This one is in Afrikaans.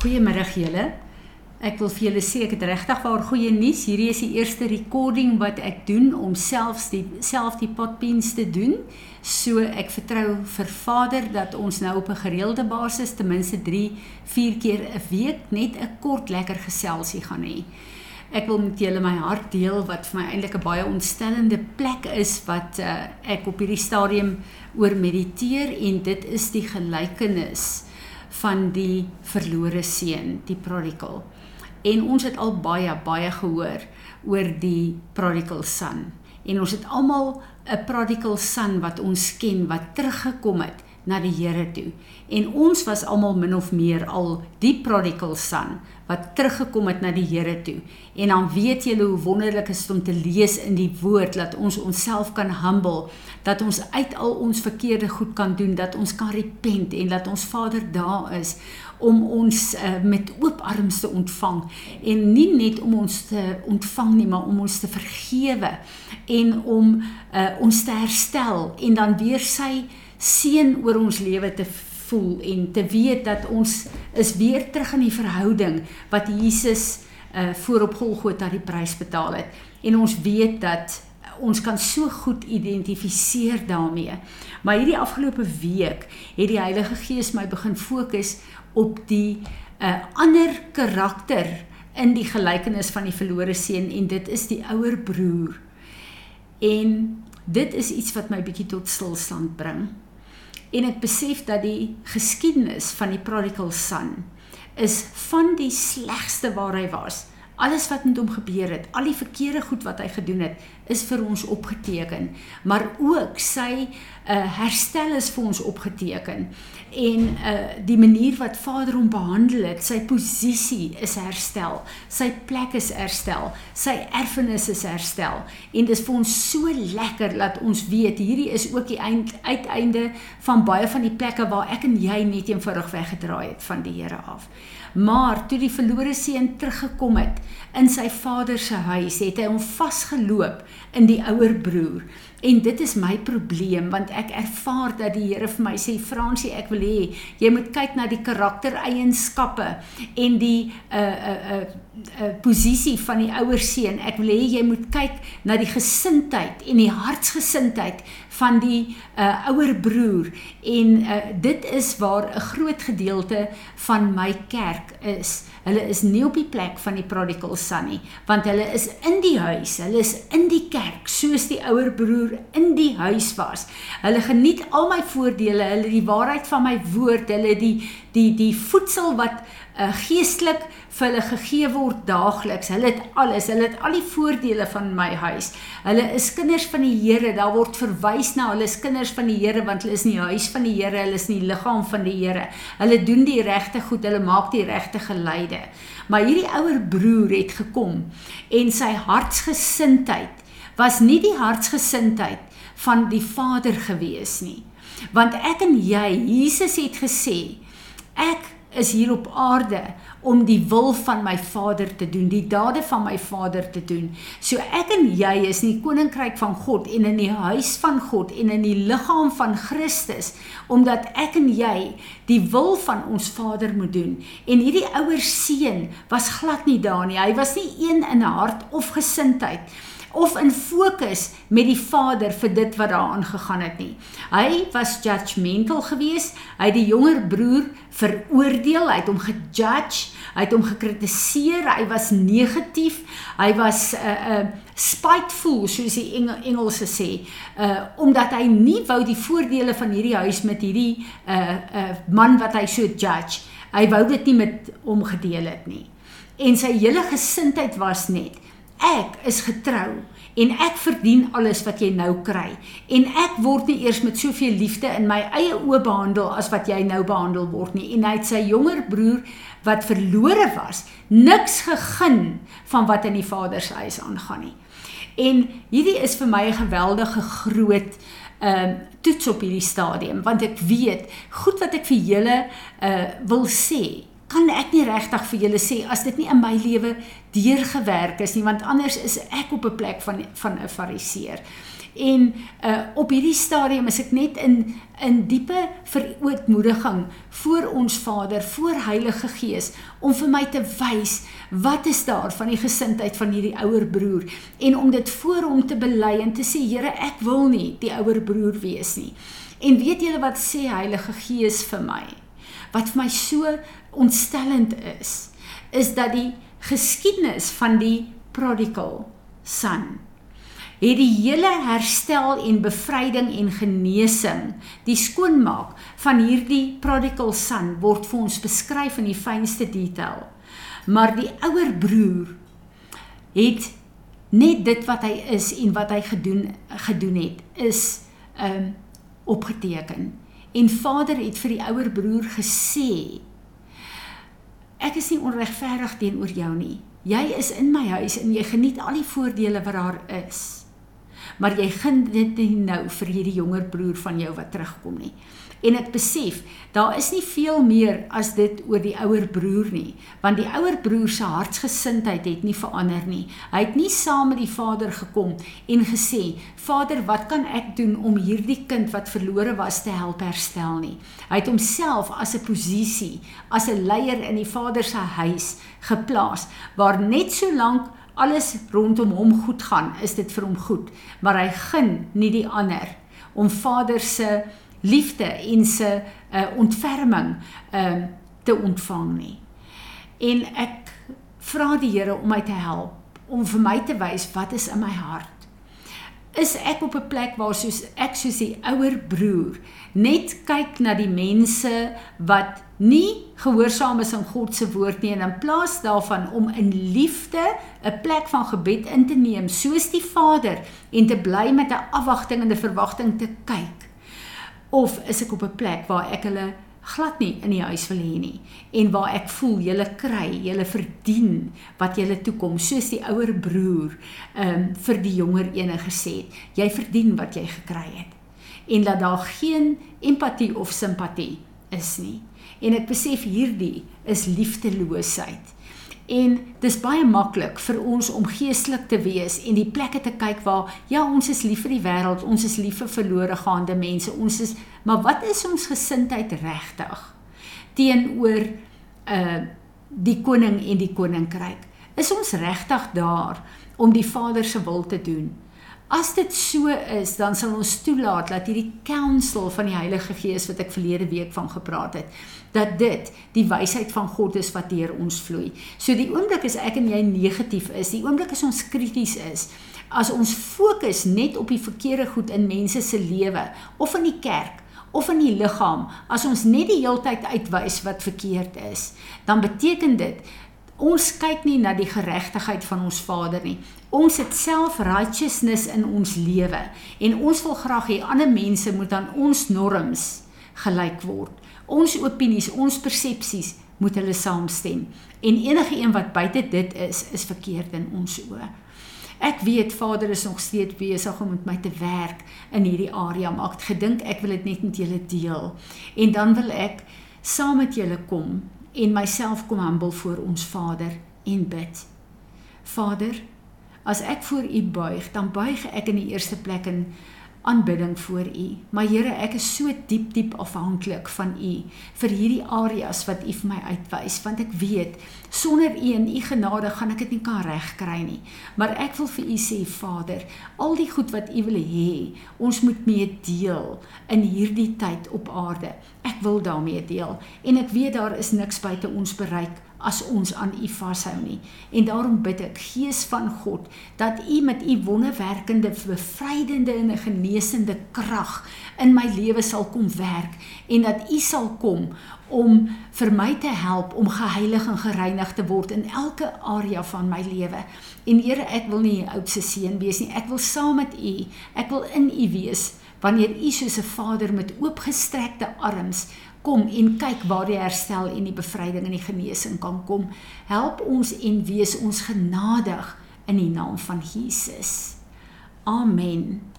Goeiemiddag julle. Ek wil vir julle sê ek het regtig waar goeie nuus. Hierdie is die eerste recording wat ek doen om selfs die self die potpens te doen. So ek vertrou vir Vader dat ons nou op 'n gereelde basis ten minste 3, 4 keer 'n week net 'n kort lekker geselsie gaan hê. Ek wil met julle my hart deel wat vir my eintlik 'n baie ontstellende plek is wat uh, ek op hierdie stadium oor mediteer en dit is die gelykenis van die verlore seun, die prodigal. En ons het al baie baie gehoor oor die prodigal son. En ons het almal 'n prodigal son wat ons ken wat teruggekom het na die Here toe. En ons was almal min of meer al die prodigal son wat teruggekom het na die Here toe. En dan weet julle hoe wonderlik is om te lees in die woord dat ons onsself kan humble, dat ons uit al ons verkeerde goed kan doen, dat ons kan repent en dat ons Vader daar is om ons uh, met oop arms te ontvang en nie net om ons te ontvang nie, maar om ons te vergewe en om uh, ons te herstel en dan weer sy seën oor ons lewe te voel en te weet dat ons is weer terug in die verhouding wat Jesus uh voor op Golgotha die prys betaal het. En ons weet dat ons kan so goed identifiseer daarmee. Maar hierdie afgelope week het die Heilige Gees my begin fokus op die uh ander karakter in die gelykenis van die verlore seun en dit is die ouer broer. En dit is iets wat my bietjie tot stilstand bring en ek besef dat die geskiedenis van die prodigal son is van die slegste waar hy was. Alles wat met hom gebeur het, al die verkeerde goed wat hy gedoen het, is vir ons opgeteken, maar ook sy uh, herstel is vir ons opgeteken. En uh, die manier wat Vader hom behandel het, sy posisie is herstel, sy plek is herstel, sy erfenis is herstel. En dit is vir ons so lekker dat ons weet hierdie is ook die eind, uiteinde van baie van die plekke waar ek en jy net eenvoudig weggedraai het van die Here af. Maar toe die verlore seun teruggekom het in sy vader se huis, het hy hom vasgeloop in die ouer broer. En dit is my probleem want ek ervaar dat die Here vir my sê Fransie, ek wil hê jy moet kyk na die karaktereienskappe en die uh uh uh, uh posisie van die ouer seun. Ek wil hê jy moet kyk na die gesindheid en die hartsgesindheid van die uh ouer broer en uh dit is waar 'n groot gedeelte van my kerk is. Hulle is nie op die plek van die prodigal son nie, want hulle is in die huis, hulle is in die kerk soos die ouer broer in die huis was. Hulle geniet al my voordele, hulle die waarheid van my woord, hulle die die die voedsel wat uh, geestelik vir hulle gegee word daagliks. Hulle het alles, hulle het al die voordele van my huis. Hulle is kinders van die Here. Daar word verwys na hulle is kinders van die Here want hulle is in die huis van die Here, hulle is in die liggaam van die Here. Hulle doen die regte goed, hulle maak die regte geleide. Maar hierdie ouer broer het gekom en sy hartsgesindheid was nie die hartsgesindheid van die Vader gewees nie. Want ek en jy, Jesus het gesê, ek is hier op aarde om die wil van my Vader te doen, die dade van my Vader te doen. So ek en jy is in die koninkryk van God en in die huis van God en in die liggaam van Christus omdat ek en jy die wil van ons Vader moet doen. En hierdie ouer seun was glad nie daar nie. Hy was nie een in hart of gesindheid of in fokus met die Vader vir dit wat daar aangegaan het nie. Hy was judgmental geweest. Hy het die jonger broer veroordeel, hy het hom gejudge, hy het hom gekritiseer, hy was negatief, hy was 'n uh, eh, 'n uh, eh, spiteful soos die Engel, Engelse sê, uh omdat hy nie wou die voordele van hierdie huis met hierdie uh uh man wat hy so judge. Hy wou dit nie met hom gedeel het nie. En sy hele gesindheid was net ek is getrou en ek verdien alles wat jy nou kry. En ek word nie eers met soveel liefde in my eie oë behandel as wat jy nou behandel word nie. En hy het sy jonger broer wat verlore was niks gegeen van wat in die vader se huis aangaan nie. En hierdie is vir my 'n geweldige groot ehm uh, toets op hierdie stadium want ek weet goed wat ek vir julle uh wil sê kan ek nie regtig vir julle sê as dit nie in my lewe deurgewerk is nie want anders is ek op 'n plek van van 'n fariseer. En uh op hierdie stadium is ek net in in diepe verootmoediging voor ons Vader, voor Heilige Gees om vir my te wys wat is daar van die gesindheid van hierdie ouer broer en om dit voor hom te bely en te sê Here, ek wil nie die ouer broer wees nie. En weet julle wat sê Heilige Gees vir my? Wat vir my so ontstellend is, is dat die geskiedenis van die prodigal son het die hele herstel en bevryding en genesing, die skoonmaak van hierdie prodigal son word vir ons beskryf in die fynste detail. Maar die ouer broer het net dit wat hy is en wat hy gedoen gedoen het is um opgeteken. En vader het vir die ouer broer gesê: Ek is nie onregverdig teenoor jou nie. Jy is in my huis en jy geniet al die voordele wat daar is maar jy gun dit nie nou vir hierdie jonger broer van jou wat terugkom nie. En ek besef, daar is nie veel meer as dit oor die ouer broer nie, want die ouer broer se hartsgesindheid het nie verander nie. Hy het nie saam met die vader gekom en gesê, "Vader, wat kan ek doen om hierdie kind wat verlore was te help herstel nie?" Hy het homself as 'n posisie, as 'n leier in die vader se huis geplaas waar net so lank alles rondom hom goed gaan, is dit vir hom goed, maar hy gun nie die ander om Vader se liefde en se uh, ontferming uh, te ontvang nie. En ek vra die Here om my te help om vir my te wys wat is in my hart is ek op 'n plek waar soos ek soos die ouer broer net kyk na die mense wat nie gehoorsaam is aan God se woord nie en in plaas daarvan om in liefde 'n plek van gebed in te neem soos die Vader en te bly met 'n afwagting en 'n verwagting te kyk of is ek op 'n plek waar ek hulle glad nie in die huis wil hê nie en waar ek voel julle kry, julle verdien wat julle toekom soos die ouer broer ehm um, vir die jonger ene gesê het, jy verdien wat jy gekry het. En dat daar geen empatie of simpatie is nie. En ek besef hierdie is liefdeloosheid. En dis baie maklik vir ons om geestelik te wees en die plekke te kyk waar ja, ons is lief vir die wêreld, ons is lief vir verlore gaande mense, ons is maar wat is ons gesindheid regtig teenoor uh die koning en die koninkryk? Is ons regtig daar om die Vader se wil te doen? As dit so is, dan sal ons toelaat dat hierdie counsel van die Heilige Gees wat ek verlede week van gepraat het, dat dit die wysheid van God is wat deur ons vloei. So die oomblik as ek en jy negatief is, die oomblik as ons krities is, as ons fokus net op die verkeerde goed in mense se lewe of in die kerk of in die liggaam, as ons net die heeltyd uitwys wat verkeerd is, dan beteken dit Ons kyk nie na die geregtigheid van ons Vader nie. Ons het self righteousness in ons lewe en ons wil graag hê ander mense moet aan ons norms gelyk word. Ons opinies, ons persepsies moet hulle saamstem en enige een wat buite dit is, is verkeerd in ons oë. Ek weet Vader is nog steeds besig om met my te werk in hierdie area, maar ek gedink ek wil dit net met julle deel. En dan wil ek saam met julle kom en myself kom humble voor ons Vader en bid. Vader, as ek voor U buig, dan buig ek in die eerste plek in aanbidding voor U. Maar Here, ek is so diep diep afhanklik van U vir hierdie areas wat U vir my uitwys, want ek weet sonder U en U genade gaan ek dit nie kan regkry nie. Maar ek wil vir U sê, Vader, al die goed wat U wil hê, ons moet mee deel in hierdie tyd op aarde. Ek wil daarmee deel en ek weet daar is niks buite ons bereik as ons aan U vashou nie. En daarom bid ek, Gees van God, dat U met U wonderwerkende, bevrydende en genesende krag in my lewe sal kom werk en dat U sal kom om vir my te help om geheilig en gereinig te word in elke area van my lewe. En Here, ek wil nie 'n oudse seun wees nie. Ek wil saam met U, ek wil in U wees wanneer U soos 'n Vader met oopgestrekte arms kom en kyk waar die herstel en die bevryding en die genesing kan kom. Help ons en wees ons genadig in die naam van Jesus. Amen.